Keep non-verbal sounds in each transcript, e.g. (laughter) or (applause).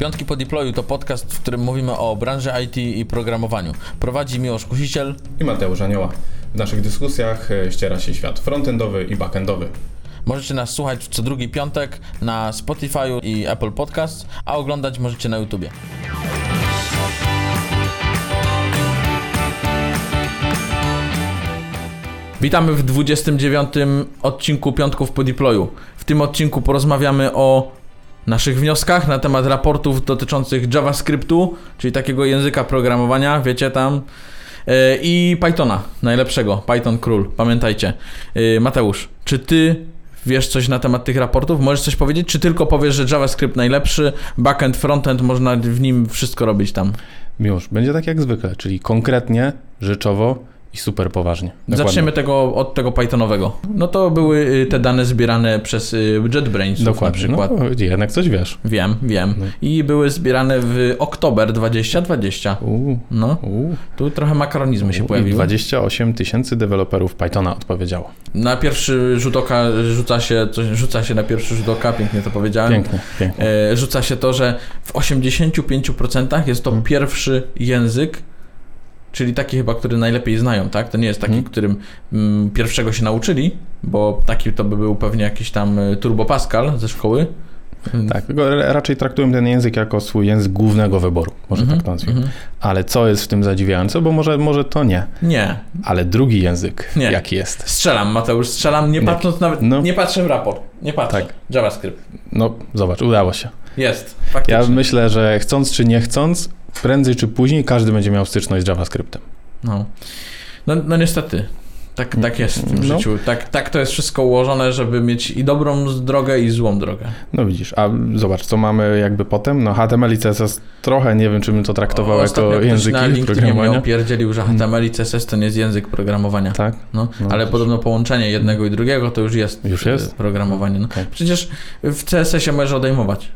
Piątki po deployu to podcast, w którym mówimy o branży IT i programowaniu. Prowadzi Miłosz Kusiciel i Mateusz Anioła. W naszych dyskusjach e, ściera się świat frontendowy i backendowy. Możecie nas słuchać co drugi piątek na Spotify i Apple Podcast, a oglądać możecie na YouTubie. Witamy w 29 odcinku Piątków po deployu. W tym odcinku porozmawiamy o naszych wnioskach na temat raportów dotyczących JavaScriptu, czyli takiego języka programowania, wiecie tam, e, i Pythona, najlepszego, Python Król, pamiętajcie. E, Mateusz, czy ty wiesz coś na temat tych raportów? Możesz coś powiedzieć, czy tylko powiesz, że JavaScript najlepszy, backend, frontend, można w nim wszystko robić tam? Już, będzie tak jak zwykle, czyli konkretnie, rzeczowo, i super poważnie. Dokładnie. Zaczniemy tego, od tego Pythonowego. No to były y, te dane zbierane przez y, JetBrains na przykład. No, jednak coś wiesz. Wiem, wiem. No. I były zbierane w oktober 2020. Uu, no. Uu. Tu trochę makaronizmy się pojawiły. 28 tysięcy deweloperów Pythona odpowiedziało. Na pierwszy rzut oka rzuca się, rzuca się na pierwszy rzut oka, pięknie to powiedziałem. Pięknie, pięknie. E, rzuca się to, że w 85% jest to hmm. pierwszy język, czyli taki chyba, który najlepiej znają, tak? To nie jest taki, hmm. którym mm, pierwszego się nauczyli, bo taki to by był pewnie jakiś tam y, Turbo Pascal ze szkoły. Tak, raczej traktują ten język jako swój język głównego wyboru, może mm -hmm, tak to nazwijmy. Mm -hmm. Ale co jest w tym zadziwiające, bo może, może to nie. Nie. Ale drugi język, nie. jaki jest? Strzelam, Mateusz, strzelam, nie patrząc nawet, no. nie patrzę w raport, nie patrzę. Tak. JavaScript. No, zobacz, udało się. Jest, faktycznie. Ja myślę, że chcąc czy nie chcąc, prędzej czy później każdy będzie miał styczność z JavaScriptem. No, no, no niestety. Tak, tak jest w tym no. życiu. Tak, tak to jest wszystko ułożone, żeby mieć i dobrą drogę, i złą drogę. No widzisz, a zobacz, co mamy jakby potem? No HTML i CSS trochę nie wiem, czy bym to traktował o, jako języki na programowania. mnie pierdzielił, że HTML i CSS to nie jest język programowania. Tak? No, no ale podobno połączenie jednego i drugiego to już jest, już jest? programowanie. No. Okay. Przecież w CSS-ie możesz odejmować.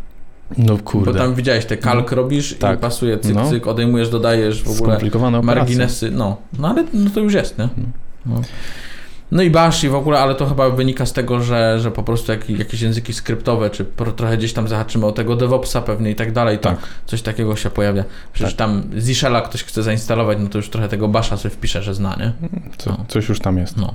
No kurde. Bo tam widziałeś, te kalk no, robisz tak. i pasuje cyk, no. cyk, odejmujesz, dodajesz w ogóle marginesy. No, no ale no to już jest, nie? No. no. No i Bash i w ogóle, ale to chyba wynika z tego, że, że po prostu jak, jakieś języki skryptowe, czy trochę gdzieś tam zahaczymy o tego DevOpsa pewnie i tak dalej, to tak. coś takiego się pojawia. Przecież tak. tam z Ishella ktoś chce zainstalować, no to już trochę tego Basha sobie wpisze, że zna, nie? Co, no. Coś już tam jest. No.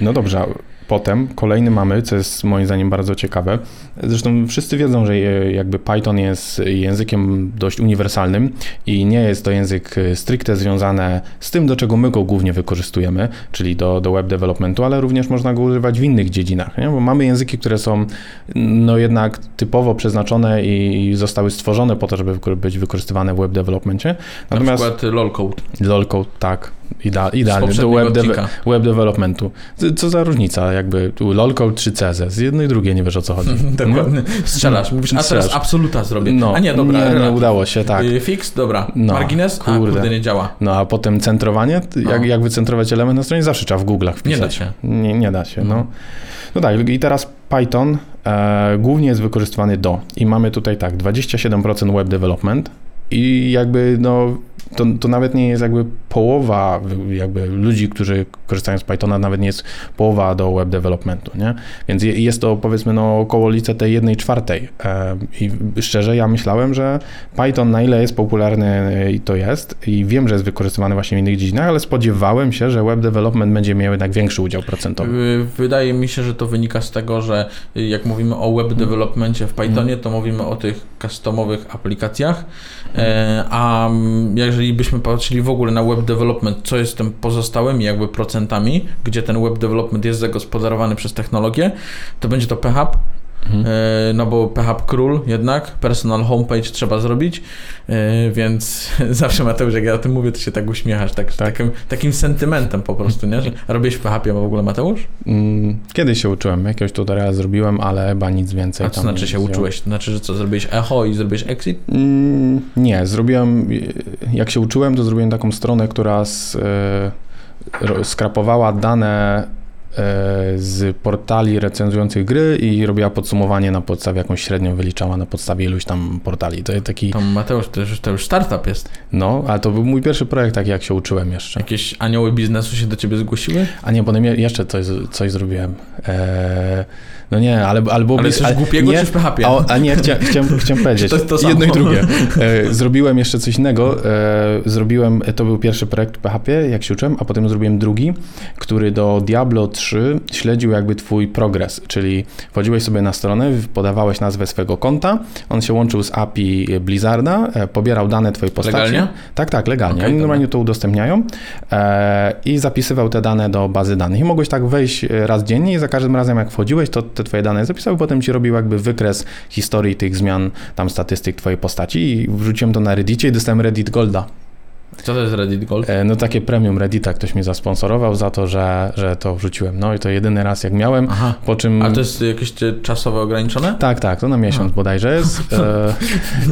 No dobrze, Potem kolejny mamy, co jest moim zdaniem bardzo ciekawe. Zresztą wszyscy wiedzą, że jakby Python jest językiem dość uniwersalnym i nie jest to język stricte związany z tym, do czego my go głównie wykorzystujemy, czyli do, do web developmentu, ale również można go używać w innych dziedzinach, nie? bo mamy języki, które są no jednak typowo przeznaczone i zostały stworzone po to, żeby być wykorzystywane w web developmencie. Natomiast, Na przykład lolcode. Lolcode, tak. Ida, idealny do web, de web developmentu. Co za różnica, jakby lolcode czy CSS? Jedno i drugie nie wiesz o co chodzi. (laughs) Dokładnie. Strzelasz, mówisz, a teraz absoluta zrobię. No, a nie, dobra. Nie, nie udało się, tak. Y, fix, dobra. No, Margines, kurde. a kurde, nie działa. No a potem centrowanie, no. jak, jak wycentrować element na stronie, zawsze trzeba w Google'ach wpisać. Nie da się. Nie, nie da się, no. no. No tak, i teraz Python e, głównie jest wykorzystywany do i mamy tutaj tak, 27% web development i jakby no to, to nawet nie jest jakby połowa jakby ludzi, którzy korzystają z Pythona, nawet nie jest połowa do web developmentu, nie? Więc jest to powiedzmy no około tej jednej czwartej i szczerze ja myślałem, że Python na ile jest popularny e, i to jest i wiem, że jest wykorzystywany właśnie w innych dziedzinach, ale spodziewałem się, że web development będzie miał jednak większy udział procentowy. Wydaje mi się, że to wynika z tego, że jak mówimy o web developmencie w Pythonie, to mówimy o tych customowych aplikacjach, a jeżeli jeżeli byśmy patrzyli w ogóle na web development, co jest tym pozostałymi jakby procentami, gdzie ten web development jest zagospodarowany przez technologię, to będzie to PHP, Mhm. E, no bo PHP król jednak, personal homepage trzeba zrobić, e, więc (laughs) zawsze Mateusz, jak ja o tym mówię, to się tak uśmiechasz, tak, tak. Takim, takim sentymentem po prostu, nie? Że (laughs) robisz w PHP w ogóle Mateusz? Mm, kiedyś się uczyłem, jakiegoś tutoriala zrobiłem, ale chyba nic więcej. A co znaczy się uczyłeś? To znaczy, że co, zrobiłeś echo i zrobiłeś exit? Mm, nie, zrobiłem, jak się uczyłem, to zrobiłem taką stronę, która z, e, skrapowała dane z portali recenzujących gry i robiła podsumowanie na podstawie, jakąś średnią wyliczała na podstawie iluś tam portali. To jest taki... To Mateusz, to już, to już startup jest. No, ale to był mój pierwszy projekt, tak jak się uczyłem jeszcze. Jakieś anioły biznesu się do ciebie zgłosiły? A nie, potem jeszcze coś, coś zrobiłem. Eee, no nie, ale, albo... Ale coś ale, głupiego nie, czy w PHP? A, a nie, chcia, chciałem, chciałem powiedzieć. to to samo? Jedno i drugie. E, zrobiłem jeszcze coś innego. E, zrobiłem, to był pierwszy projekt w PHP, jak się uczyłem, a potem zrobiłem drugi, który do Diablo 3 śledził jakby twój progres, czyli wchodziłeś sobie na stronę, podawałeś nazwę swojego konta, on się łączył z API Blizzarda, e, pobierał dane twojej postaci. Legalnie? Tak, tak, legalnie. Okay, Oni normalnie to udostępniają i zapisywał te dane do bazy danych. I mogłeś tak wejść raz dziennie i za każdym razem jak wchodziłeś, to te twoje dane zapisał, potem ci robił jakby wykres historii tych zmian, tam statystyk twojej postaci i wrzuciłem to na Reddicie i dostałem Reddit Golda. Co to jest Reddit Gold? E, no takie premium Reddita ktoś mi zasponsorował za to, że, że to wrzuciłem. No i to jedyny raz jak miałem, Aha. po czym... A to jest jakieś czasowe ograniczone? Tak, tak, to na miesiąc Aha. bodajże jest. (laughs) E,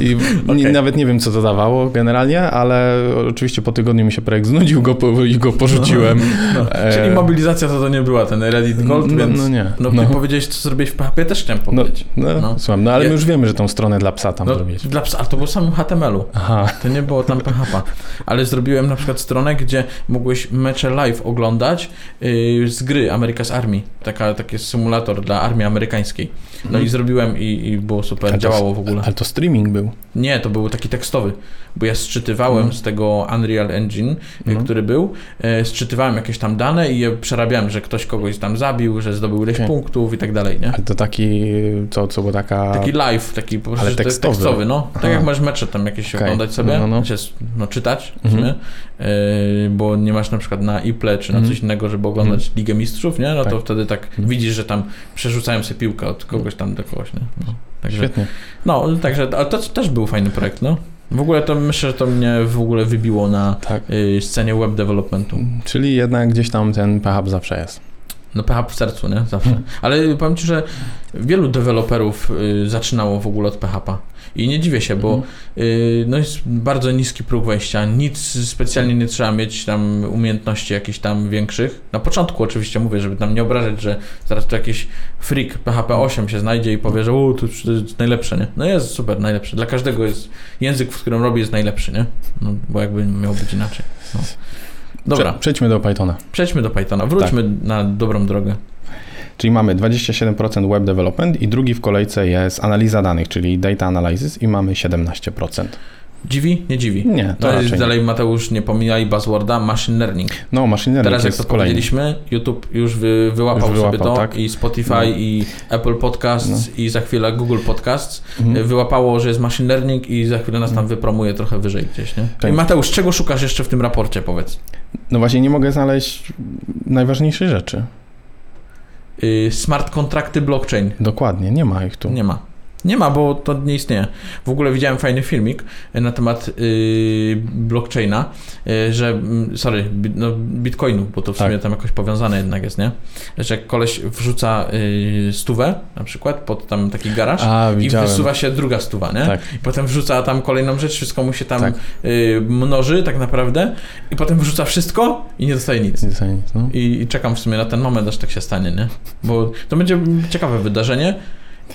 I (laughs) okay. nawet nie wiem, co to dawało generalnie, ale oczywiście po tygodniu mi się projekt znudził go po, i go porzuciłem. (laughs) No, no. E... Czyli mobilizacja to, to nie była ten Reddit Gold, no, więc... No nie. No, no. powiedziałeś, co zrobiłeś w PHP, też chciałem powiedzieć. No, no, Słucham, no ale my już wiemy, że tą stronę dla psa tam no, zrobić. Dla psa, ale to było samym HTML-u. Aha. To nie było tam PHP. Ale zrobiłem na przykład stronę, gdzie mogłeś mecze live oglądać yy, z gry America's Army. Taka, taki symulator dla armii amerykańskiej. No hmm. i zrobiłem i, i było super, ale działało w ogóle. Ale to streaming był? Nie, to był taki tekstowy, bo ja sczytywałem hmm. z tego Unreal Engine, hmm. który był, e, sczytywałem jakieś tam dane i je przerabiałem, że ktoś kogoś tam zabił, że zdobył ileś okay. punktów i tak dalej, nie? Ale to taki, co, co było taka... Taki live, taki po prostu tekstowy. tekstowy, no. Tak Aha. jak masz mecze tam jakieś okay. oglądać sobie, no, no, no. Znaczy, no czytać, mhm. Yy, bo nie masz na przykład na iPle czy na mhm. coś innego, żeby oglądać mm. Ligę Mistrzów, nie? No tak. to wtedy tak widzisz, że tam przerzucają sobie piłkę od kogoś tam do kogoś, nie? No, także, Świetnie. No, także ale to też był fajny projekt, no. W ogóle to myślę, że to mnie w ogóle wybiło na tak. Y, scenie web developmentu. Czyli jednak gdzieś tam ten PHP zawsze jest. No PHP w sercu, nie? Zawsze. Ale powiem Ci, że wielu deweloperów y, zaczynało w ogóle od PHP. I nie dziwię się, bo mhm. y, no jest bardzo niski próg wejścia, nic specjalnie nie trzeba mieć tam umiejętności jakichś tam większych. Na początku oczywiście mówię, żeby tam nie obrażać, że zaraz tu jakiś freak PHP 8 się znajdzie i powie, że o, to jest najlepsze, nie? No jest super, najlepsze. Dla każdego jest język, w którym robi jest najlepszy, nie? No, bo jakby miał być inaczej. No. Dobra. Przejdźmy do Pythona. Przejdźmy do Pythona. Wróćmy tak. na dobrą drogę. Czyli mamy 27% web development i drugi w kolejce jest analiza danych, czyli data analysis i mamy 17%. Dziwi? Nie dziwi. Nie, to no jest dalej Mateusz, nie pomijaj buzzworda, machine learning. No, machine learning Teraz jak to kolejny. powiedzieliśmy, YouTube już wy, wyłapał, już wyłapał sobie to tak? i Spotify no. i Apple Podcasts no. i za chwilę Google Podcasts mhm. wyłapało, że jest machine learning i za chwilę nas tam mhm. wypromuje trochę wyżej gdzieś, nie? Tak. I Mateusz, czego szukasz jeszcze w tym raporcie, powiedz? No właśnie nie mogę znaleźć najważniejszej rzeczy. Y, smart kontrakty blockchain. Dokładnie, nie ma ich tu. Nie ma. Nie ma, bo to nie istnieje. W ogóle widziałem fajny filmik na temat yy, blockchaina, yy, że, sorry, no, bitcoinu, bo to w tak. sumie tam jakoś powiązane jednak jest, nie? Że koleś wrzuca yy, stówę na przykład pod tam taki garaż A, i wysuwa się druga stuwa, nie? Tak. I potem wrzuca tam kolejną rzecz, wszystko mu się tam tak. yy, mnoży tak naprawdę i potem wrzuca wszystko i nie dostaje nic. Nie dostaje nic, no. I, I czekam w sumie na ten moment, aż tak się stanie, nie? Bo to będzie ciekawe wydarzenie,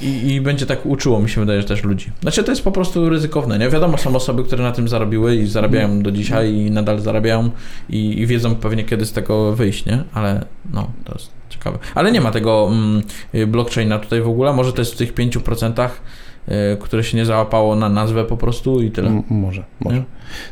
i, I, będzie tak uczyło, mi się wydaje, że też ludzi. Znaczy, to jest po prostu ryzykowne, nie? Wiadomo, są osoby, które na tym zarobiły i zarabiają do dzisiaj i nadal zarabiają i, i wiedzą pewnie, kiedy z tego wyjść, nie? Ale no, to jest ciekawe. Ale nie ma tego mm, blockchaina tutaj w ogóle, może to jest w tych 5%, y, które się nie załapało na nazwę po prostu i tyle. M może, może. Nie?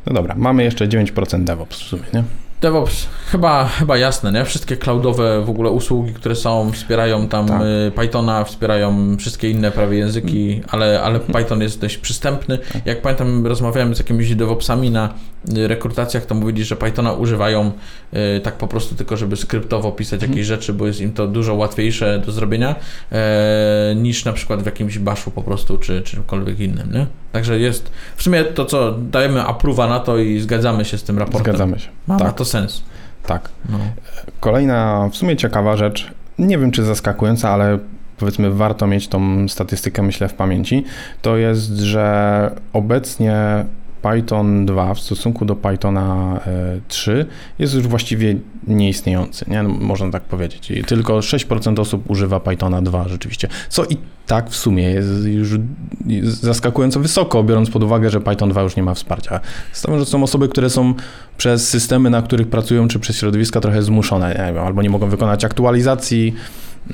No dobra, mamy jeszcze 9% DevOps w sumie, nie? DevOps, chyba, chyba jasne, nie? Wszystkie cloudowe w ogóle usługi, które są, wspierają tam tak. Y, Pythona, wspierają wszystkie inne prawie języki, mm. ale, ale Python jest dość przystępny. Tak. Jak pamiętam, rozmawiałem z jakimiś DevOpsami na rekrutacjach, to mówili, że Pythona używają y, tak po prostu tylko, żeby skryptowo pisać jakieś mm. rzeczy, bo jest im to dużo łatwiejsze do zrobienia e, niż na przykład w jakimś baszu po prostu, czy czymkolwiek innym, nie? Także jest, w sumie to co, dajemy apruwa na to i zgadzamy się z tym raportem. Zgadzamy się. Ma, tak. ma to sens. Tak. No. Kolejna w sumie ciekawa rzecz, nie wiem czy zaskakująca, ale powiedzmy warto mieć tą statystykę myślę w pamięci, to jest, że obecnie Python 2 w stosunku do Pythona 3 jest już właściwie nieistniejący, nie? No, można tak powiedzieć. I tylko 6% osób używa Pythona 2 rzeczywiście, co i tak w sumie jest już zaskakująco wysoko, biorąc pod uwagę, że Python 2 już nie ma wsparcia. Tym, że są osoby, które są przez systemy, na których pracują, czy przez środowiska trochę zmuszone, nie wiem, albo nie mogą wykonać aktualizacji,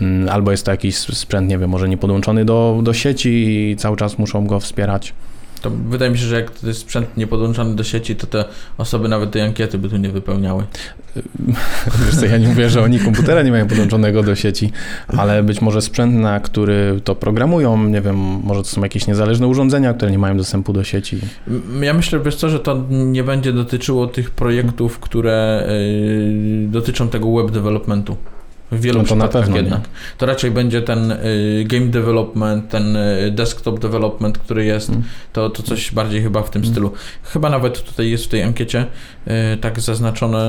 mm, albo jest to jakiś sprzęt, nie wiem, może nie podłączony do, do sieci i cały czas muszą go wspierać. To wydaje mi się, że jak to jest sprzęt niepodłączany do sieci, to te osoby nawet tej ankiety by tu nie wypełniały. (laughs) Wiesz co, ja nie mówię, że oni komputera nie mają podłączonego do sieci, ale być może sprzęt, na który to programują, nie wiem, może to są jakieś niezależne urządzenia, które nie mają dostępu do sieci. Ja myślę, wiesz co, że to nie będzie dotyczyło tych projektów, które y, dotyczą tego web developmentu. W wielu no to na pewno jednak. Nie. To raczej będzie ten y, game development, ten y, desktop development, który jest, mm. to, to coś bardziej chyba w tym mm. stylu. Chyba nawet tutaj jest w tej ankiecie y, tak zaznaczone,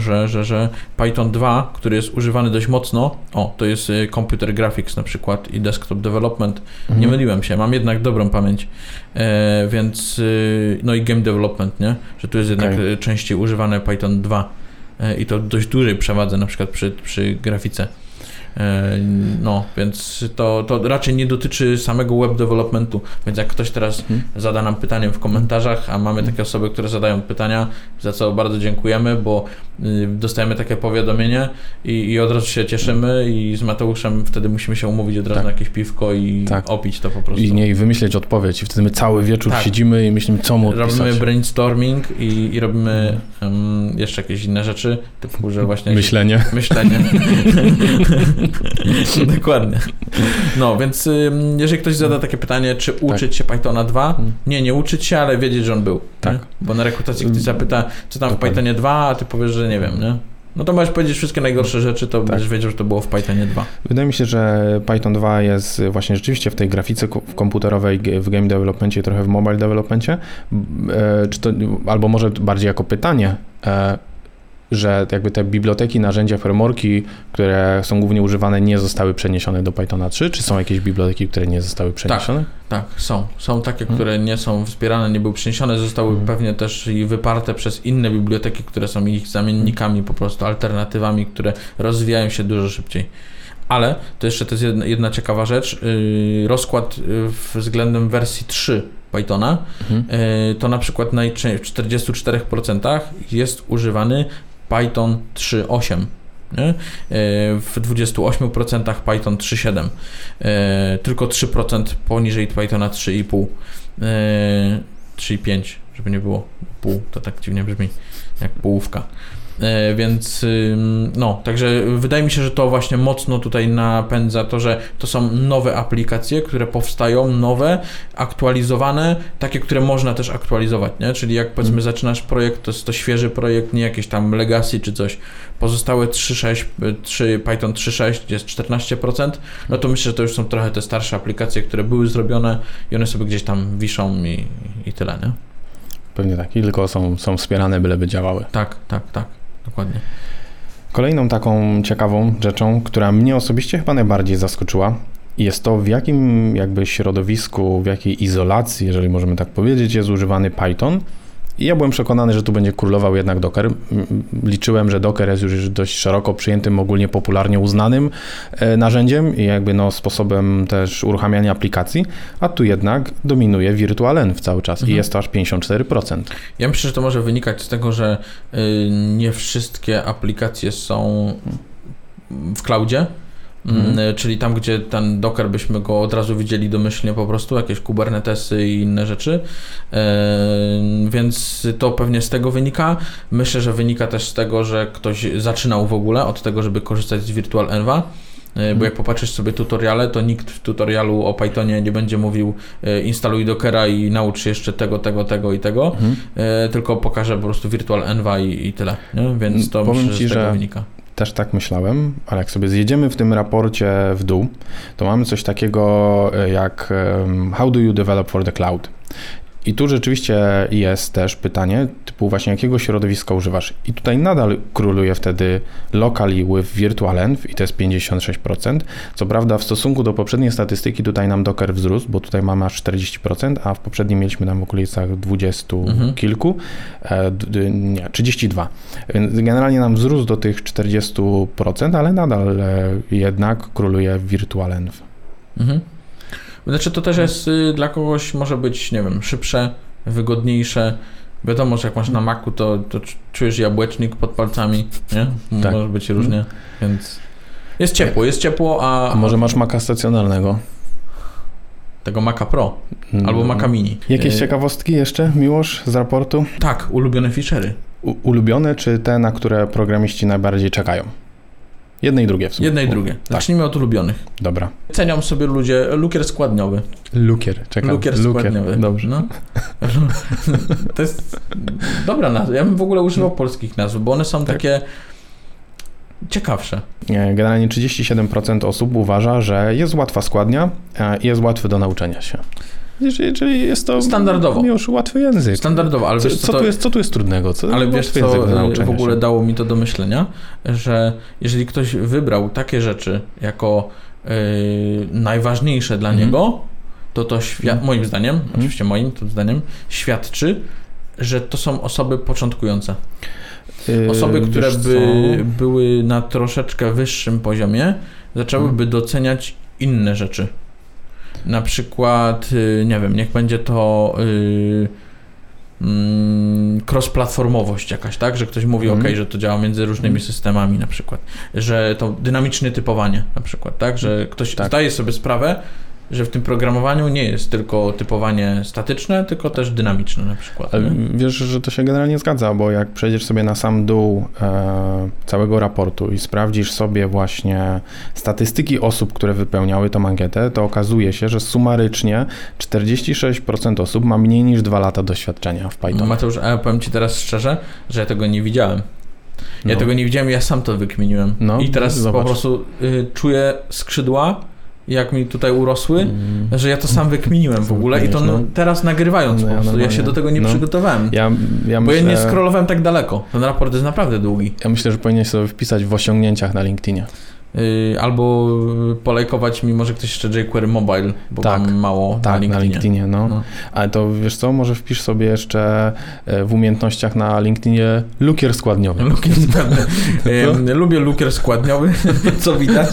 że, że, że Python 2, który jest używany dość mocno, o, to jest computer graphics na przykład i desktop development. Mm. Nie myliłem się, mam jednak dobrą pamięć. E, więc, no i game development, nie? Że tu jest jednak okay. częściej używane Python 2 E, i to dość dużej przewadze na przykład przy, przy grafice. E, no, więc to, to raczej nie dotyczy samego web developmentu, więc jak ktoś teraz hmm. zada nam pytanie w komentarzach, a mamy takie osoby, które zadają pytania, za co bardzo dziękujemy, bo y, dostajemy takie powiadomienie i, i od razu się cieszymy i z Mateuszem wtedy musimy się umówić od razu tak. na jakieś piwko i tak. opić to po prostu. I nie i wymyśleć odpowiedź i wtedy my cały wieczór tak. siedzimy i myślimy, co mu odpisać. Robimy brainstorming i, i robimy um, jeszcze jakieś inne rzeczy, typu, że właśnie... Myślenie. Myślenie. (laughs) (laughs) Dokładnie. No, więc jeżeli ktoś zada takie pytanie, czy tak. uczyć tak. się Pythona 2? Hmm. Nie, nie uczyć się, ale wiedzieć, że on był. Tak. Nie? Bo na rekrutacji ktoś zapyta, co tam w Pythonie 2, a ty powiesz, że nie wiem, nie? No to możesz powiedzieć wszystkie najgorsze rzeczy, to tak. będziesz wiedział, że to było w Pythonie 2. Wydaje mi się, że Python 2 jest właśnie rzeczywiście w tej grafice komputerowej, w game developmentie, trochę w mobile developmentie, e, czy to, albo może bardziej jako pytanie, e, że jakby te biblioteki, narzędzia, frameworki, które są głównie używane, nie zostały przeniesione do Pythona 3? Czy są jakieś biblioteki, które nie zostały przeniesione? Tak, tak są. Są takie, hmm. które nie są wspierane, nie były przeniesione, zostały hmm. pewnie też i wyparte przez inne biblioteki, które są ich zamiennikami, po prostu alternatywami, które rozwijają się dużo szybciej. Ale to jeszcze to jest jedna, jedna ciekawa rzecz. Yy, rozkład yy, względem wersji 3 Pythona, mhm. Yy, to na przykład najczęściej w 44% jest używany Python 3.8. Nie? E, w 28% Python 3.7, e, tylko 3% poniżej Pythona 3.5, 3.5, e, żeby nie było pół, to tak dziwnie brzmi, jak połówka. E, więc no, także wydaje mi się, że to właśnie mocno tutaj napędza to, że to są nowe aplikacje, które powstają, nowe, aktualizowane, takie, które można też aktualizować, nie? Czyli jak powiedzmy mm. zaczynasz projekt, to jest to świeży projekt, nie jakieś tam legacy czy coś. Pozostałe 3.6, 3, Python 3.6 jest 14%, no to myślę, że to już są trochę te starsze aplikacje, które były zrobione i one sobie gdzieś tam wiszą i, i tyle, nie? Pewnie tak, i tylko są, są wspierane, byleby działały. Tak, tak, tak. Dokładnie. Kolejną taką ciekawą rzeczą, która mnie osobiście chyba najbardziej zaskoczyła, jest to w jakim jakby środowisku, w jakiej izolacji, jeżeli możemy tak powiedzieć, jest używany Python i ja byłem przekonany, że tu będzie królował jednak Docker. Liczyłem, że Docker jest już dość szeroko przyjętym, ogólnie popularnie uznanym e, narzędziem i jakby no sposobem też uruchamiania aplikacji, a tu jednak dominuje VirtualEnv cały czas mhm. i jest to aż 54%. Ja myślę, że to może wynikać z tego, że y, nie wszystkie aplikacje są w cloudzie, Mhm. Mm, czyli tam, gdzie ten Docker byśmy go od razu widzieli domyślnie po prostu, jakieś Kubernetesy i inne rzeczy. Więc to pewnie z tego wynika. Myślę, że wynika też z tego, że ktoś zaczynał w ogóle od tego, żeby korzystać z Virtual Enva. Bo mhm. jak popatrzysz sobie tutoriale, to nikt w tutorialu o Pythonie nie będzie mówił e, instaluj Dockera i naucz jeszcze tego, tego, tego i tego, mhm. E, tylko pokaże po prostu Virtual Enva i, i tyle. Nie? Więc to Powiem myślę, ci, że z tego że wynika też tak myślałem, ale jak sobie zjedziemy w tym raporcie w dół, to mamy coś takiego e, jak How do you develop for the cloud? I tu rzeczywiście jest też pytanie, typu właśnie jakiego środowiska używasz. I tutaj nadal króluje wtedy locally with virtual env i to jest 56%. Co prawda w stosunku do poprzedniej statystyki tutaj nam Docker wzrósł, bo tutaj mamy aż 40%, a w poprzednim mieliśmy tam w okolicach 20 mhm. kilku, e, nie, 32. Generalnie nam wzrósł do tych 40%, ale nadal e, jednak króluje virtual env. Mhm. Znaczy to też jest y, dla kogoś może być, nie wiem, szybsze, wygodniejsze. Wiadomo, że jak masz na Macu, to, to czujesz jabłecznik pod palcami, nie? Tak. Może być różnie, mhm. więc jest ciepło, jest ciepło, a... a może masz Maca stacjonarnego? Tego Maca Pro mm. albo Maca Mini. Jakieś y, ciekawostki jeszcze, Miłosz, z raportu? Tak, ulubione feature'y. U ulubione, czy te, na które programiści najbardziej czekają? Jedne i drugie w sumie. Jedne i drugie. Tak. Zacznijmy od ulubionych. Dobra. Cenią sobie ludzie lukier składniowy. Lukier, czekam. Lukier, lukier. składniowy. Dobrze. No. (laughs) to jest dobra nazwa. Ja bym w ogóle używał polskich nazw, bo one są tak. takie ciekawsze. Generalnie 37% osób uważa, że jest łatwa składnia i jest łatwy do nauczenia się. Jeżeli jest to standardowo. już łatwy język. Standardowo, ale co, wiesz, co, co, tu jest, co tu jest trudnego? Co, ale wiesz, co w ogóle się? dało mi to do myślenia, że jeżeli ktoś wybrał takie rzeczy jako yy, najważniejsze dla mm. niego, to to mm. moim zdaniem, mm. oczywiście moim to zdaniem, świadczy, że to są osoby początkujące. Yy, osoby, które by były na troszeczkę wyższym poziomie, zaczęłyby mm. doceniać inne rzeczy. Na przykład, y, nie wiem, niech będzie to yy, cross-platformowość jakaś, tak? Że ktoś mówi, mm. ok, że to działa między różnymi mm. systemami na przykład. Że to dynamiczne typowanie na przykład, tak? Że ktoś tak. zdaje sobie sprawę, że w tym programowaniu nie jest tylko typowanie statyczne, tylko też dynamiczne na przykład. Ale wiesz, że to się generalnie zgadza, bo jak przejdziesz sobie na sam dół e, całego raportu i sprawdzisz sobie właśnie statystyki osób, które wypełniały tą ankietę, to okazuje się, że sumarycznie 46% osób ma mniej niż 2 lata doświadczenia w Python. Mateusz, a ja powiem Ci teraz szczerze, że ja tego nie widziałem. Ja no. tego nie widziałem, ja sam to wykminiłem. No, I teraz zobacz. po prostu y, czuję skrzydła jak mi tutaj urosły, mm. że ja to sam wykminiłem w ogóle i to no. teraz nagrywając no, po prostu, ja się do tego nie no. przygotowałem. Ja, ja myślę, bo ja nie scrollowałem tak daleko. Ten raport jest naprawdę długi. Ja myślę, że powinieneś sobie wpisać w osiągnięciach na LinkedInie. Yy, albo polajkować mi może ktoś jeszcze jQuery Mobile, bo tak, mam mało tak, na LinkedInie. na LinkedInie, no. no. Ale to wiesz co, może wpisz sobie jeszcze e, w umiejętnościach na LinkedInie lukier składniowy. Lukier składniowy. (laughs) Lubię lukier składniowy, (laughs) co widać.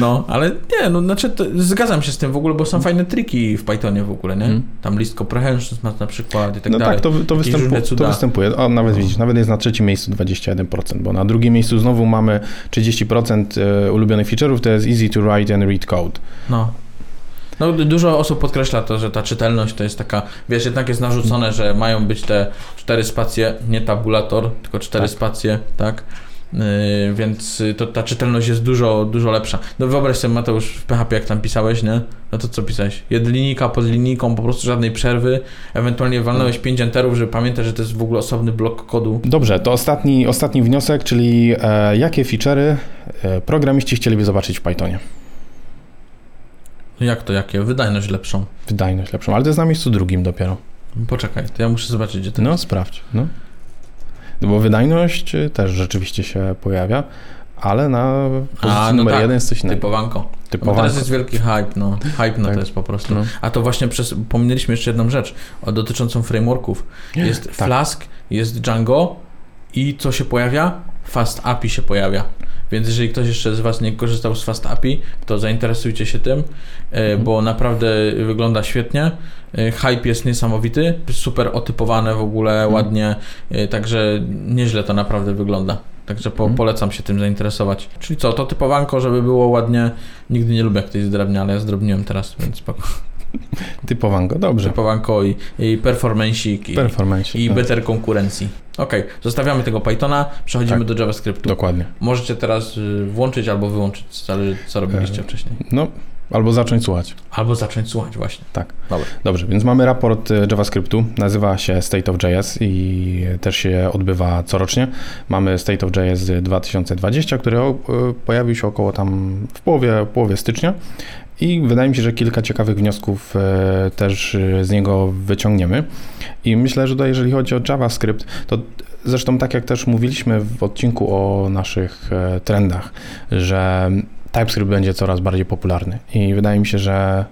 no, ale nie, no znaczy zgadzam się z tym w ogóle, bo są fajne triki w Pythonie w ogóle, nie? Hmm. Tam list comprehensions na przykład i tak no dalej. No tak, to, to, występu, to występuje. O, nawet no. widzisz, nawet jest na trzecim miejscu 21%, bo na drugim miejscu znowu znowu mamy 30% e, ulubionych feature'ów, to jest easy to write and read code. No. No, dużo osób podkreśla to, że ta czytelność to jest taka, wiesz, jednak jest narzucone, że mają być te cztery spacje, nie tabulator, tylko cztery tak. spacje, tak? Yy, więc to, ta czytelność jest dużo, dużo lepsza. No wyobraź sobie Mateusz w PHP jak tam pisałeś, nie? No to co pisałeś? Jedlinika pod linijką, po prostu żadnej przerwy, ewentualnie walnąłeś 5 enterów, żeby pamiętać, że to jest w ogóle osobny blok kodu. Dobrze, to ostatni, ostatni wniosek, czyli e, jakie feature'y e, programiści chcieliby zobaczyć w Pythonie? No jak to, jakie? Wydajność lepszą. Wydajność lepszą, ale to jest na miejscu drugim dopiero. Poczekaj, to ja muszę zobaczyć, gdzie to No, jest. sprawdź, no. No bo wydajność też rzeczywiście się pojawia, ale na pozycji A, no numer tak. jeden jest coś innego. Typowanko. Typowanko. No teraz jest wielki hype, no. Hype no tak. to jest po prostu. No. A to właśnie przez, pominęliśmy jeszcze jedną rzecz o, dotyczącą frameworków. Jest tak. Flask, jest Django i co się pojawia? Fast API się pojawia. Więc jeżeli ktoś jeszcze z Was nie korzystał z Fast API, to zainteresujcie się tym, e, mhm. bo naprawdę wygląda świetnie. E, hype jest niesamowity, super otypowane w ogóle, mhm. ładnie, e, także nieźle to naprawdę wygląda. Także po, mhm. polecam się tym zainteresować. Czyli co, to typowanko, żeby było ładnie. Nigdy nie lubię, jak ktoś zdrobnia, ale ja zdrobniłem teraz, więc spoko. Typowanko, dobrze. Typowanko i, i performancik i, i tak. better konkurencji. Ok, zostawiamy tego Pythona, przechodzimy tak, do JavaScriptu. Dokładnie. Możecie teraz y, włączyć albo wyłączyć, zależy co robiliście e, wcześniej. No, Albo zacząć słuchać. Albo zacząć słuchać właśnie. Tak. Dobra. Dobrze, więc mamy raport e, JavaScriptu, nazywa się State of JS i też się odbywa corocznie. Mamy State of JS 2020, który e, pojawił się około tam w połowie, połowie stycznia i wydaje mi się, że kilka ciekawych wniosków e, też e, z niego wyciągniemy. I myślę, że to jeżeli chodzi o JavaScript, to zresztą tak jak też mówiliśmy w odcinku o naszych e, trendach, że TypeScript będzie coraz bardziej popularny i wydaje mi się, że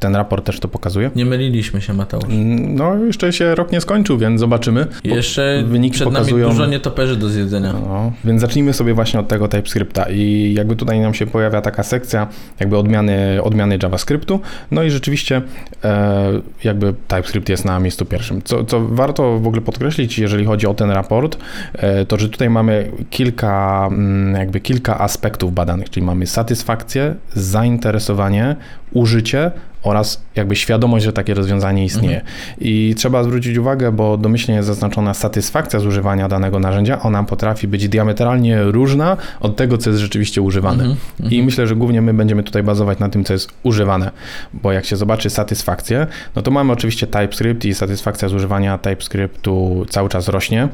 ten raport też to pokazuje. Nie myliliśmy się, Mateusz. No, jeszcze się rok nie skończył, więc zobaczymy. Jeszcze wyniki przed pokazują- nami dużo nietoperzy do zjedzenia. No, więc zacznijmy sobie właśnie od tego TypeScripta i jakby tutaj nam się pojawia taka sekcja jakby odmiany, odmiany JavaScriptu, no i rzeczywiście e, jakby TypeScript jest na miejscu pierwszym. Co, co warto w ogóle podkreślić, jeżeli chodzi o ten raport, e, to że tutaj mamy kilka, mm, jakby kilka aspektów badanych, czyli mamy satysfakcję, zainteresowanie, użycie oraz jakby świadomość, że takie rozwiązanie istnieje. I trzeba zwrócić uwagę, bo domyślnie jest zaznaczona satysfakcja z używania danego narzędzia, ona potrafi być diametralnie różna od tego, co jest rzeczywiście używane. Mhm, I myślę, że głównie my będziemy tutaj bazować na tym, co jest używane, bo jak się zobaczy satysfakcję, no to mamy oczywiście TypeScript i satysfakcja z używania TypeScriptu cały czas rośnie.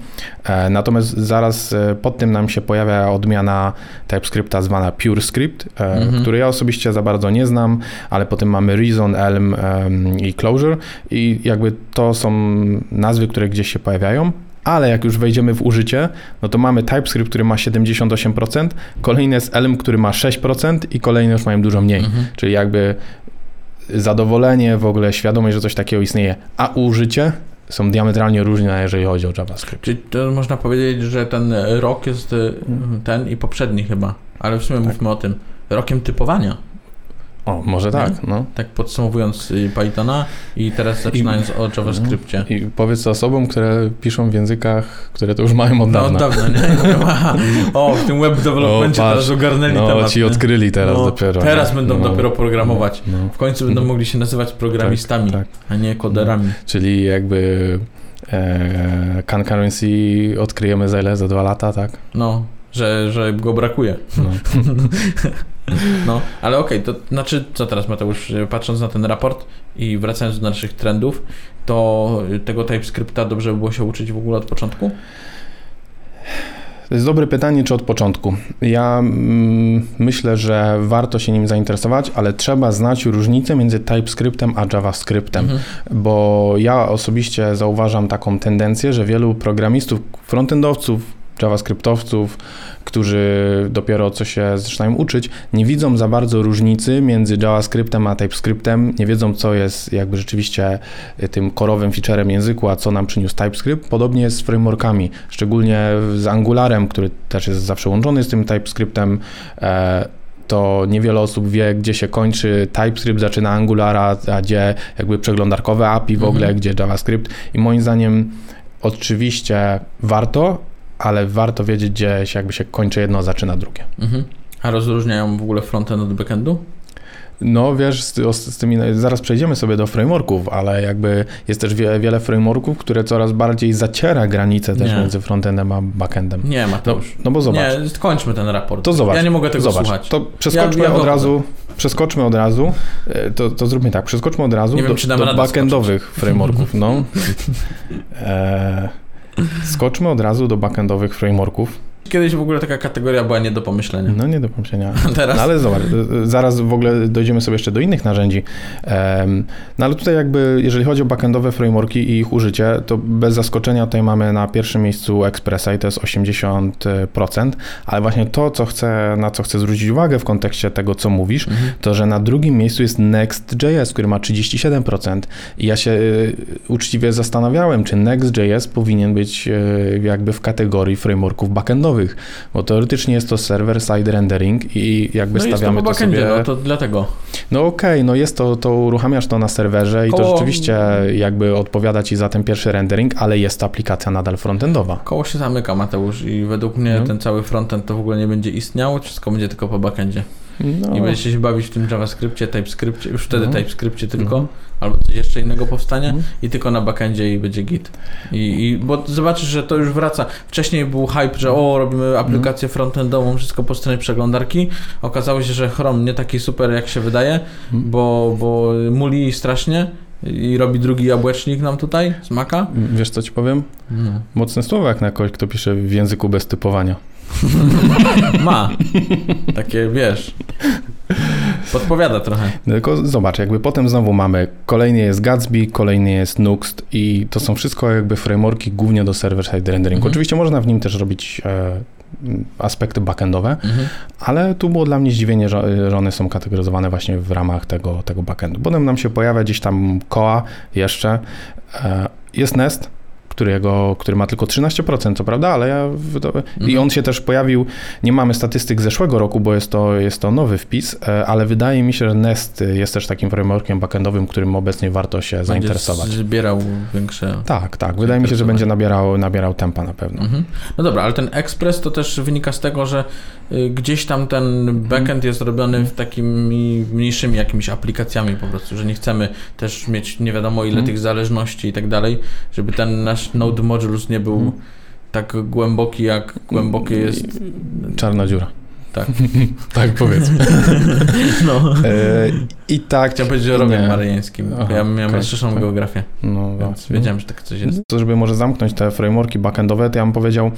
E, natomiast zaraz e, pod tym nam się pojawia odmiana TypeScripta zwana PureScript, e, Mhm. który ja osobiście za bardzo nie znam, ale potem mamy Reason, Elm em, i Closure i jakby to są nazwy, które gdzieś się pojawiają. Ale jak już wejdziemy w użycie, no to mamy TypeScript, który ma 78%, kolejny jest Elm, który ma 6% i kolejne już mają dużo mniej. Mhm. Czyli jakby zadowolenie, w ogóle świadomość, że coś takiego istnieje, a użycie są diametralnie różne, jeżeli chodzi o JavaScript. Czyli to można powiedzieć, że ten rok jest y, ten i poprzedni chyba, ale w sumie Tak. mówmy o tym. Rokiem typowania, O, może tak, no. tak podsumowując y, Pythona i teraz zaczynając o JavaScriptie. I powiedz to osobom, które piszą w językach, które to już mają od No dawna. od dawna, nie? (laughs) O, w tym web developmentie O, patrz. teraz ogarnęli no, temat. ci nie? odkryli teraz No, dopiero. Teraz będą no, dopiero programować. No, W końcu będą mogli się nazywać programistami, tak. a nie koderami. Czyli jakby e, concurrency odkryjemy za ile? Za dwa lata, tak? No, że, że go brakuje. No. (laughs) (laughs) No, ale okej, to znaczy, co teraz Mateusz, patrząc na ten raport i wracając do naszych trendów, to tego TypeScripta dobrze by było się uczyć w ogóle od początku? To jest dobre pytanie, czy od początku. Ja mm, myślę, że warto się nim zainteresować, ale trzeba znać różnicę między TypeScriptem a JavaScriptem, Mhm. bo ja osobiście zauważam taką tendencję, że wielu programistów, frontendowców, JavaScriptowców, którzy dopiero co się zaczynają uczyć, nie widzą za bardzo różnicy między JavaScriptem a TypeScriptem, nie wiedzą co jest jakby rzeczywiście tym korowym featurem języku, a co nam przyniósł TypeScript. Podobnie jest z frameworkami, szczególnie z Angularem, który też jest zawsze łączony z tym TypeScriptem. E, to niewiele osób wie, gdzie się kończy TypeScript, zaczyna Angulara, a gdzie jakby przeglądarkowe API w ogóle, Mhm. gdzie JavaScript. I moim zdaniem oczywiście warto, ale warto wiedzieć, gdzie się jakby się kończy jedno, a zaczyna drugie. Mhm. A rozróżniają w ogóle frontend od backendu? No wiesz, z, z tymi, zaraz przejdziemy sobie do frameworków, ale jakby jest też wie, wiele frameworków, które coraz bardziej zaciera granice też Nie. między frontendem a backendem. Nie, No, Mateusz. no bo zobacz, Nie, skończmy ten raport. to zobacz. Ja nie mogę tego zobacz, słuchać. To przeskoczmy Ja- ja od razu, przeskoczmy od razu, e, to, to zróbmy tak, przeskoczmy od razu Nie wiem, do, dam do backendowych frameworków, no. (laughs) E, skoczmy od razu do backendowych frameworków. Kiedyś w ogóle taka kategoria była nie do pomyślenia. No nie do pomyślenia. (laughs) Teraz? No ale zobacz, zaraz w ogóle dojdziemy sobie jeszcze do innych narzędzi. No ale tutaj jakby, jeżeli chodzi o backendowe frameworki i ich użycie, to bez zaskoczenia tutaj mamy na pierwszym miejscu Expressa i to jest 80%, ale właśnie to, co chcę, na co chcę zwrócić uwagę w kontekście tego, co mówisz, Mhm. to, że na drugim miejscu jest Next.js, który ma 37%. I ja się y, uczciwie zastanawiałem, czy Next.js powinien być y, jakby w kategorii frameworków backendowych, bo teoretycznie jest to server-side rendering i jakby No jest to stawiamy po to, backendzie, sobie... no to dlatego. No okej, no jest to, to uruchamiasz to na serwerze i to Koło- rzeczywiście jakby odpowiada ci za ten pierwszy rendering, ale jest to aplikacja nadal frontendowa. Koło się zamyka, Mateusz, i według mnie No. ten cały frontend to w ogóle nie będzie istniał, wszystko będzie tylko po backendzie. No. i będziecie się bawić w tym JavaScriptie, TypeScriptie, już wtedy Mhm. TypeScriptie tylko, Mhm. Albo coś jeszcze innego powstanie Mhm. i tylko na backendzie i będzie git. I, i bo zobaczysz, że to już wraca. Wcześniej był hype, że o, robimy aplikację frontendową, wszystko po stronie przeglądarki. Okazało się, że Chrome nie taki super jak się wydaje, Mhm. bo, bo muli strasznie i robi drugi jabłecznik nam tutaj z Maca. Wiesz co ci powiem? No. Mocne słowo jak na kogoś, kto pisze w języku bez typowania. (laughs) Ma. Takie, wiesz, podpowiada trochę. Tylko zobacz, jakby potem znowu mamy, kolejny jest Gatsby, kolejny jest Nuxt i to są wszystko jakby frameworki głównie do server-side renderingu. Mhm. Oczywiście można w nim też robić e, aspekty backendowe, Mhm. ale tu było dla mnie zdziwienie, że, że one są kategoryzowane właśnie w ramach tego, tego backendu. Potem nam się pojawia gdzieś tam koa jeszcze, e, jest Nest, którego, który ma tylko 13%, co prawda, ale ja... I Mhm. on się też pojawił, nie mamy statystyk z zeszłego roku, bo jest to, jest to nowy wpis, e, ale wydaje mi się, że Nest jest też takim frameworkiem backendowym, którym obecnie warto się zainteresować. Będzie zbierał większe... Tak, tak. Wydaje mi się, że będzie nabierał, nabierał tempa na pewno. Mhm. No dobra, ale ten Express to też wynika z tego, że y, gdzieś tam ten backend jest robiony w takimi mniejszymi jakimiś aplikacjami po prostu, że nie chcemy też mieć nie wiadomo ile Mhm. tych zależności i tak dalej, żeby ten nasz Node Modules nie był Mhm. tak głęboki, jak głębokie jest... Czarna dziura. Tak. (laughs) tak powiedzmy. (laughs) No. E, I tak... Chciałem powiedzieć o maryjańskim, bo Aha, ja miałem okej, rozszerzoną okej. geografię, No, więc no. wiedziałem, że tak coś jest. To, żeby może zamknąć te frameworki backendowe, to ja bym powiedział,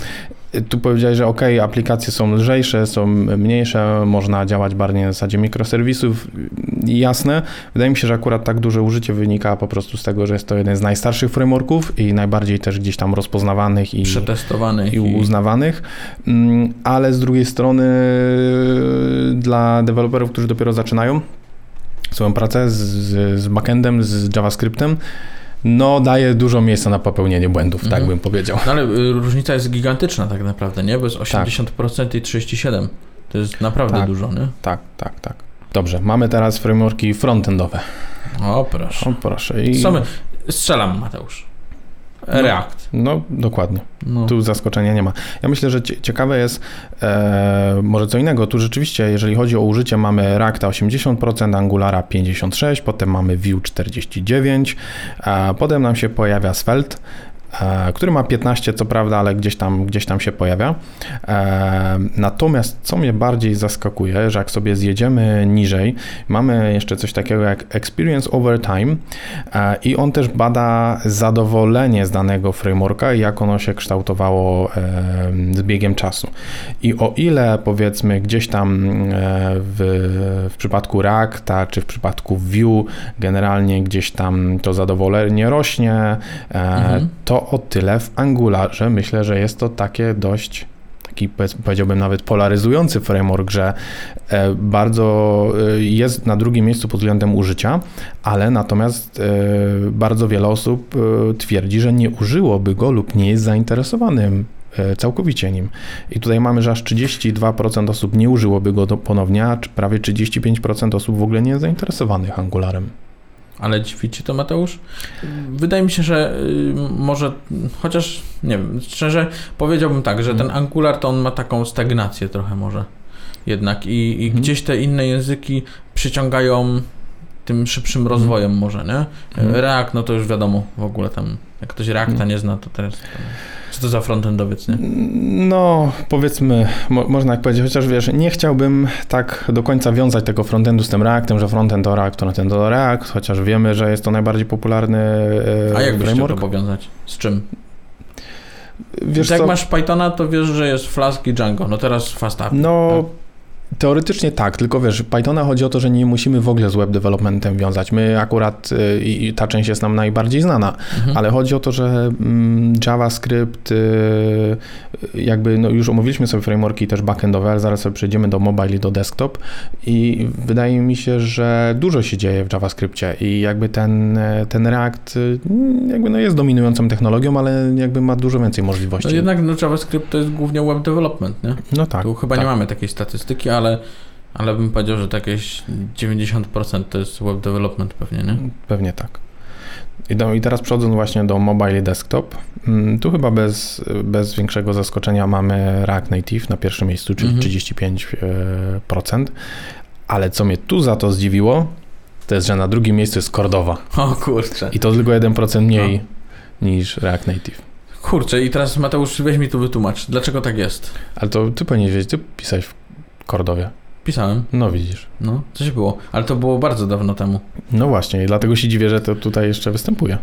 tu powiedziałeś, że ok, aplikacje są lżejsze, są mniejsze, można działać bardziej na zasadzie mikroserwisów, jasne. Wydaje mi się, że akurat tak duże użycie wynika po prostu z tego, że jest to jeden z najstarszych frameworków i najbardziej też gdzieś tam rozpoznawanych i, Przetestowany i uznawanych, Mm, ale z drugiej strony y, dla deweloperów, którzy dopiero zaczynają swoją pracę z, z backendem, z JavaScriptem, no daje dużo miejsca na popełnienie błędów, tak Mhm. bym powiedział. No ale y, różnica jest gigantyczna tak naprawdę, nie? Bo jest 80% i 37%. To jest naprawdę Tak. dużo, nie? Tak, tak, tak. Dobrze, mamy teraz frameworki frontendowe. O, proszę. O, proszę. I? Strzelam, Mateusz. React. No, dokładnie. No. Tu zaskoczenia nie ma. Ja myślę, że cie- ciekawe jest e, może co innego. Tu rzeczywiście, jeżeli chodzi o użycie, mamy Reacta 80%, Angulara 56%, potem mamy Vue 49%, a potem nam się pojawia Svelte, który ma 15, co prawda, ale gdzieś tam, gdzieś tam się pojawia. E, natomiast co mnie bardziej zaskakuje, że jak sobie zjedziemy niżej, mamy jeszcze coś takiego jak Experience Over Time e, i on też bada zadowolenie z danego frameworka i jak ono się kształtowało e, z biegiem czasu. I o ile powiedzmy gdzieś tam e, w, w przypadku Reacta czy w przypadku Vue generalnie gdzieś tam to zadowolenie rośnie, e, Mhm. to o tyle w Angularze myślę, że jest to takie dość taki powiedz- powiedziałbym nawet polaryzujący framework, że e, bardzo e, jest na drugim miejscu pod względem użycia, ale natomiast e, bardzo wiele osób twierdzi, że nie użyłoby go lub nie jest zainteresowanym całkowicie nim. I tutaj mamy, że aż 32% osób nie użyłoby go do, ponownie, a prawie 35% osób w ogóle nie jest zainteresowanych Angularem. Ale dziwi ci to, Mateusz? Wydaje mi się, że y, może, chociaż nie wiem, szczerze powiedziałbym tak, że ten Angular to on ma taką stagnację trochę może jednak i, i Mhm. gdzieś te inne języki przyciągają tym szybszym rozwojem może, nie? Mhm. React, no to już wiadomo w ogóle tam, jak ktoś Reacta Mhm. nie zna, to teraz co to za frontendowiec, nie? No, powiedzmy, mo, można tak powiedzieć, chociaż wiesz, nie chciałbym tak do końca wiązać tego frontendu z tym Reactem, że frontend to React, frontend to React, chociaż wiemy, że jest to najbardziej popularny e, A jak byś framework. to powiązać? Z czym? Wiesz jak co, masz Pythona, to wiesz, że jest Flask i Django, no teraz Fast API. no teoretycznie tak, tylko wiesz, Pythona chodzi o to, że nie musimy w ogóle z web developmentem wiązać. My akurat, y, i ta część jest nam najbardziej znana, Mhm. Ale chodzi o to, że mm, JavaScript, y, jakby no już omówiliśmy sobie frameworki też backendowe, ale zaraz sobie przejdziemy do mobile i do desktop i wydaje mi się, że dużo się dzieje w JavaScriptie i jakby ten, e, ten React y, jakby no jest dominującą technologią, ale jakby ma dużo więcej możliwości. No jednak no, JavaScript to jest głównie web development, nie? no tak. tu chyba tak. nie mamy takiej statystyki, ale, ale bym powiedział, że to jakieś 90% to jest web development pewnie, nie? Pewnie tak. I, do, I teraz przechodząc właśnie do mobile i desktop, mm, tu chyba bez, bez większego zaskoczenia mamy React Native na pierwszym miejscu, czyli Mhm. 35%. Ale co mnie tu za to zdziwiło, to jest, że na drugim miejscu jest Cordova. O kurczę. I to tylko 1% mniej niż React Native. Kurczę, i teraz Mateusz, weź mi tu wytłumacz, dlaczego tak jest? Ale to ty powinieneś wiedzieć, ty pisałeś w Cordowie. Pisałem, No widzisz. no, coś było, ale to było bardzo dawno temu. No właśnie, i dlatego się dziwię, że to tutaj jeszcze występuje.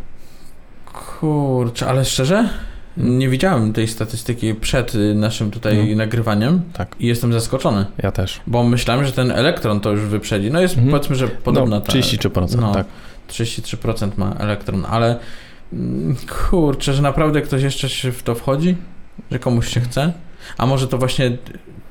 Kurczę, ale szczerze? Nie widziałem tej statystyki przed y, naszym tutaj No. nagrywaniem Tak. i jestem zaskoczony, Ja też. bo myślałem, że ten elektron to już wyprzedzi. No jest Mhm. powiedzmy, że podobna no, ta... 33%, no. tak. 33% ma elektron, ale mm, kurczę, że naprawdę ktoś jeszcze się w to wchodzi? Że komuś się chce? A może to właśnie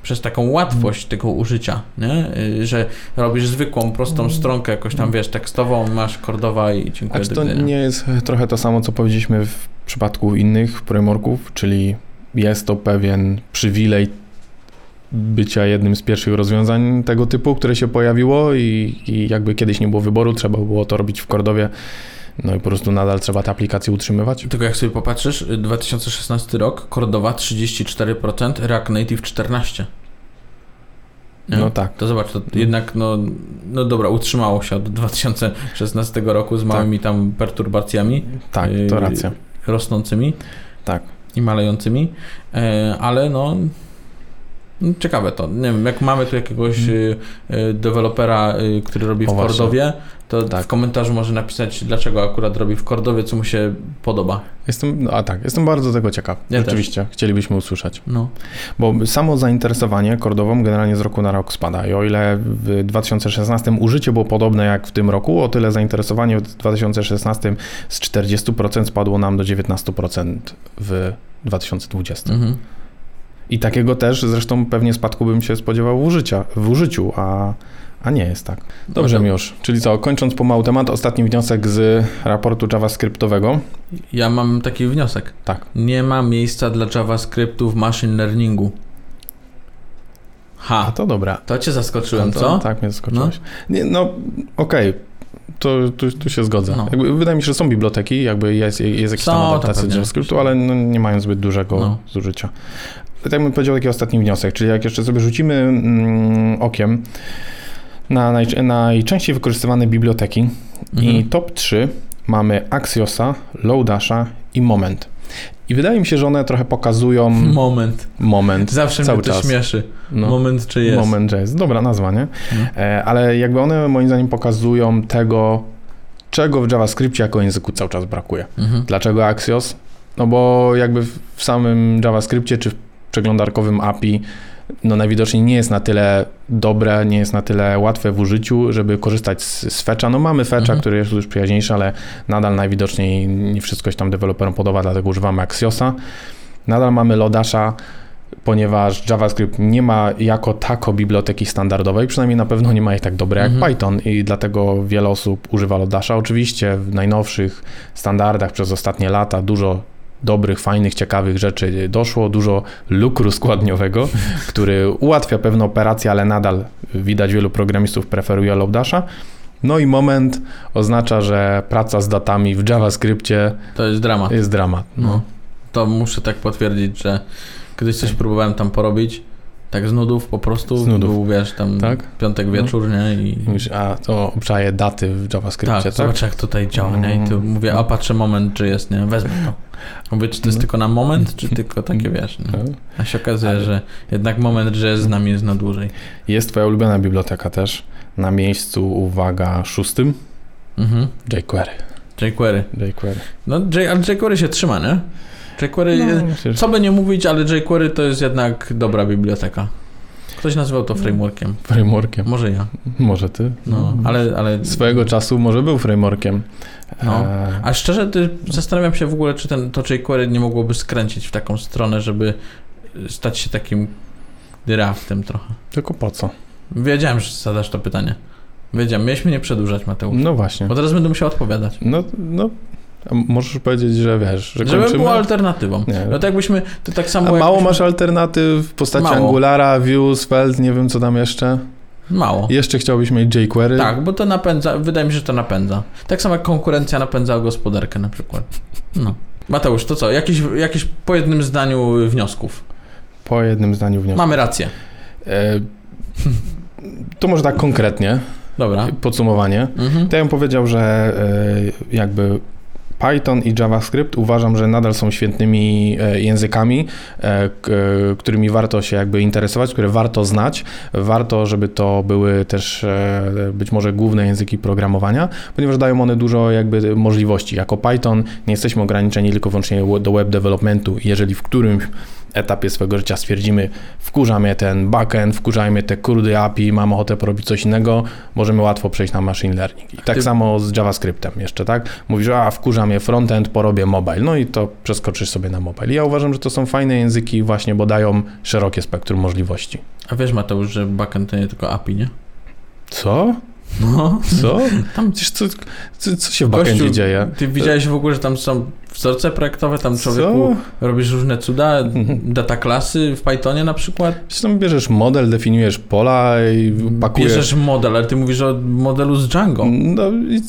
przez taką łatwość tego użycia, nie? Y, Że robisz zwykłą, prostą stronkę, jakoś tam, wiesz, tekstową, masz kordowa i A dziękuję. czy do to nie jest trochę to samo, co powiedzieliśmy w przypadku innych frameworków, czyli jest to pewien przywilej bycia jednym z pierwszych rozwiązań tego typu, które się pojawiło i, i jakby kiedyś nie było wyboru, trzeba było to robić w Cordowie, no i po prostu nadal trzeba te aplikacje utrzymywać. Tylko jak sobie popatrzysz, y, 2016 rok, Cordowa 34%, React Native 14%. Nie? No tak. To zobacz, to jednak, no, no dobra, utrzymało się od 2016 roku z małymi tam perturbacjami Tak, to racja. rosnącymi Tak. i malejącymi, e, ale no ciekawe to. Nie wiem, jak mamy tu jakiegoś y, y, dewelopera, y, który robi Mhm. O, w. Cordowie, to Tak. w komentarzu może napisać, dlaczego akurat robi w Cordowie, co mu się podoba. Jestem, no, a tak, jestem bardzo tego ciekaw. Ja Rzeczywiście, chcielibyśmy usłyszeć. No. Bo samo zainteresowanie kordową generalnie z roku na rok spada. I o ile w 2016 użycie było podobne jak w tym roku, o tyle zainteresowanie w 2016 z 40% spadło nam do 19% w 2020. Mhm. I takiego też zresztą pewnie spadku bym się spodziewał w, użycia, w użyciu, a, a nie jest tak. Dobrze, Dobrze. Miłosz. Czyli co, kończąc pomału temat, ostatni wniosek z raportu JavaScriptowego. Ja mam taki wniosek. Tak. Nie ma miejsca dla JavaScriptu w machine learningu. A Ha, to dobra. to cię zaskoczyłem, to, co? Tak, mnie zaskoczyłeś. Nie, no, okej. To, tu, tu się zgodzę. No. Jakby, wydaje mi się, że są biblioteki, jakby jest, jest jakiś Są, tam adaptacja. JavaScriptu, ale no, nie mają zbyt dużego No. zużycia. Tak bym powiedział taki ostatni wniosek, czyli jak jeszcze sobie rzucimy mm, okiem na naj, najczęściej wykorzystywane biblioteki i Mhm. top 3 mamy Axiosa, Loadasha i Moment. I wydaje mi się, że one trochę pokazują (laughs) Moment. moment Zawsze cały mnie to czas. śmieszy. No. Moment czy jest. Moment Jazz. Dobra nazwa, nie? No. Ale jakby one moim zdaniem pokazują tego, czego w JavaScriptie jako języku cały czas brakuje. Mhm. Dlaczego Axios? No bo jakby w w samym JavaScriptie czy w przeglądarkowym API no najwidoczniej nie jest na tyle dobre, nie jest na tyle łatwe w użyciu, żeby korzystać z, z fetcha. No mamy fetcha, Mhm. który jest już przyjaźniejszy, ale nadal najwidoczniej nie wszystko się tam deweloperom podoba, dlatego używamy Axiosa. Nadal mamy Lodasha, ponieważ JavaScript nie ma jako tako biblioteki standardowej, przynajmniej na pewno nie ma jej tak dobre jak Mhm. Python i dlatego wiele osób używa Lodasha. Oczywiście w najnowszych standardach przez ostatnie lata dużo dobrych, fajnych, ciekawych rzeczy doszło, dużo lukru składniowego, (laughs) który ułatwia pewne operacje, ale nadal widać wielu programistów preferuje Lodasha. No i moment oznacza, że praca z datami w JavaScriptie To jest dramat. jest dramat. No. No. To muszę tak potwierdzić, że kiedyś coś próbowałem tam porobić, tak z nudów po prostu, Z nudów. był wiesz, tam Tak? piątek No. wieczór, nie? I Mówisz, a to obczaje daty w JavaScriptie, tak, tak? zobacz jak tutaj działa, nie? I tu Mm. mówię, a patrzę moment, czy jest, nie? Wezmę to. Mówię, czy to jest No. tylko na moment, czy tylko takie, wiesz? No. A się okazuje, Ale- że jednak moment, że z nami jest na dłużej. Jest twoja ulubiona biblioteka też. Na miejscu, uwaga, szóstym Mhm. jQuery. jQuery. jQuery. No, J, ale jQuery się trzyma, nie? jQuery, No, że- co by nie mówić, ale jQuery to jest jednak dobra biblioteka. Ktoś nazywał to frameworkiem. Frameworkiem. Może ja. Może ty. No, ale, ale Swojego czasu może był frameworkiem. No. E, A szczerze, ty, zastanawiam się w ogóle, czy ten, to jQuery nie mogłoby skręcić w taką stronę, żeby stać się takim draftem trochę. tylko po co? Wiedziałem, że zadasz to pytanie. Wiedziałem, mieliśmy nie przedłużać, Mateusz. No właśnie. Bo teraz będę musiał odpowiadać. No, no a możesz powiedzieć, że wiesz, że Żeby kończymy? było alternatywą. Nie. No to jakbyśmy, to tak samo A mało jakbyśmy- masz alternatyw w postaci Mało. Angulara, Vue, Svelte, nie wiem co tam jeszcze. Mało. Jeszcze chciałbyś mieć jQuery. Tak, bo to napędza, wydaje mi się, że to napędza. Tak samo jak konkurencja napędza gospodarkę na przykład. No. Mateusz, to co? Jakieś, jakieś po jednym zdaniu wniosków. Po jednym zdaniu wniosku. Mamy rację. E, to może tak konkretnie, Dobra. podsumowanie. Mhm. To ja bym powiedział, że e, jakby Python i JavaScript uważam, że nadal są świetnymi e, językami, e, e, którymi warto się jakby interesować, które warto znać. Warto, żeby to były też być może główne języki programowania, ponieważ dają one dużo jakby możliwości. Jako Python nie jesteśmy ograniczeni tylko wyłącznie do web developmentu. Jeżeli w którymś etapie swojego życia stwierdzimy, wkurza mnie ten backend, wkurza mnie te kurdy API, mam ochotę porobić coś innego, możemy łatwo przejść na machine learning. I tak Ty- samo z JavaScriptem jeszcze, tak? Mówisz, a wkurza mnie frontend, porobię mobile, no i to przeskoczysz sobie na mobile. I ja uważam, że to są fajne języki właśnie, bo dają szerokie spektrum możliwości. A wiesz Mateusz, że backend to nie tylko API, nie? Co? No. Co? Tam Przecież co, co, co się w backendzie Gościu, dzieje? Ty widziałeś w ogóle, że tam są wzorce projektowe, tam człowieku robisz różne cuda, (laughs) data klasy w Pythonie na przykład. Przecież tam bierzesz model, definiujesz pola i pakujesz... Bierzesz model, ale ty mówisz o modelu z Django. No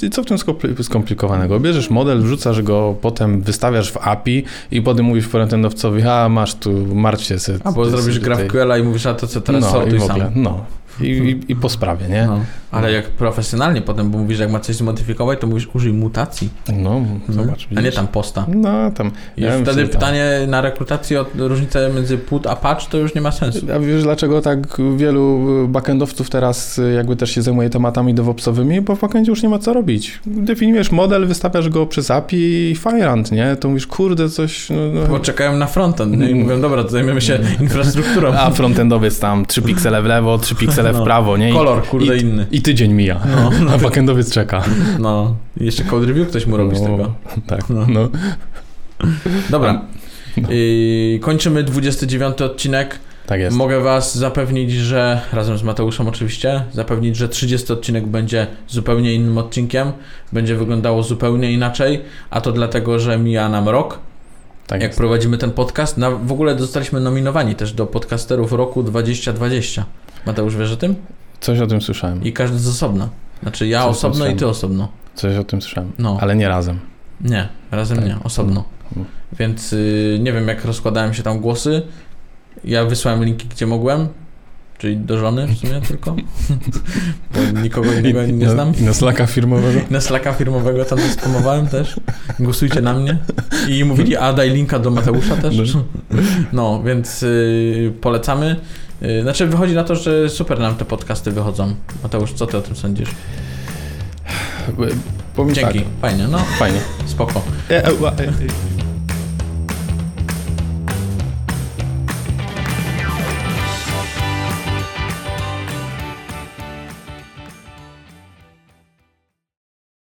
i co w tym skompli- skomplikowanego? Bierzesz model, wrzucasz go, potem wystawiasz w API i potem mówisz frontendowcowi, a masz tu, martw się. A bo zrobisz se- GraphQL-a i mówisz, a to co teraz no, sortuj sam. no. I, i, I po sprawie, nie? No. Ale jak profesjonalnie potem, bo mówisz, jak ma coś zmodyfikować, to mówisz użyj mutacji, No, zobacz. a nie tam posta. No, tam. I Ja wtedy sobie tam- pytanie na rekrutację o różnicę między put a patch to już nie ma sensu. A wiesz dlaczego tak wielu backendowców teraz jakby też się zajmuje tematami DevOpsowymi? Bo w backendzie już nie ma co robić. Definiujesz model, wystawiasz go przez API i fajrant, nie? To mówisz, kurde, coś... No, no. Bo czekają na frontend nie? i Mm. mówią, dobra, to zajmiemy się infrastrukturą. A frontendowiec tam 3 piksele w lewo, 3 piksele w No. prawo, nie? I, Kolor, kurde, i- inny. I tydzień mija, No. (laughs) a backendowiec czeka. No. I jeszcze code review ktoś mu robi z tego. Tak, No. no. Dobra. No. I kończymy 29 odcinek. Tak jest. Mogę Was zapewnić, że razem z Mateuszem oczywiście, zapewnić, że 30 odcinek będzie zupełnie innym odcinkiem, będzie wyglądało zupełnie inaczej, a to dlatego, że mija nam rok, Tak jak jest. prowadzimy ten podcast. Na, w ogóle zostaliśmy nominowani też do podcasterów roku 2020. Mateusz, wiesz o tym? Coś o tym słyszałem. I każdy z osobna. Znaczy ja Coś osobno i ty osobno. Coś o tym słyszałem. No. Ale nie razem. Nie, razem Tak. nie, osobno. No. Więc y, nie wiem, jak rozkładałem się tam głosy. Ja wysłałem linki, gdzie mogłem. Czyli do żony w sumie tylko. Bo nikogo innego nie na, znam. I na slacka firmowego? Na slacka firmowego tam spamowałem też. Głosujcie na mnie. I mówili, a daj linka do Mateusza też. No, więc y, polecamy. Y, znaczy wychodzi na to, że super nam te podcasty wychodzą. Mateusz, co ty o tym sądzisz? Powiem Dzięki, tak. fajnie, no Fajnie. spoko. E, e, e,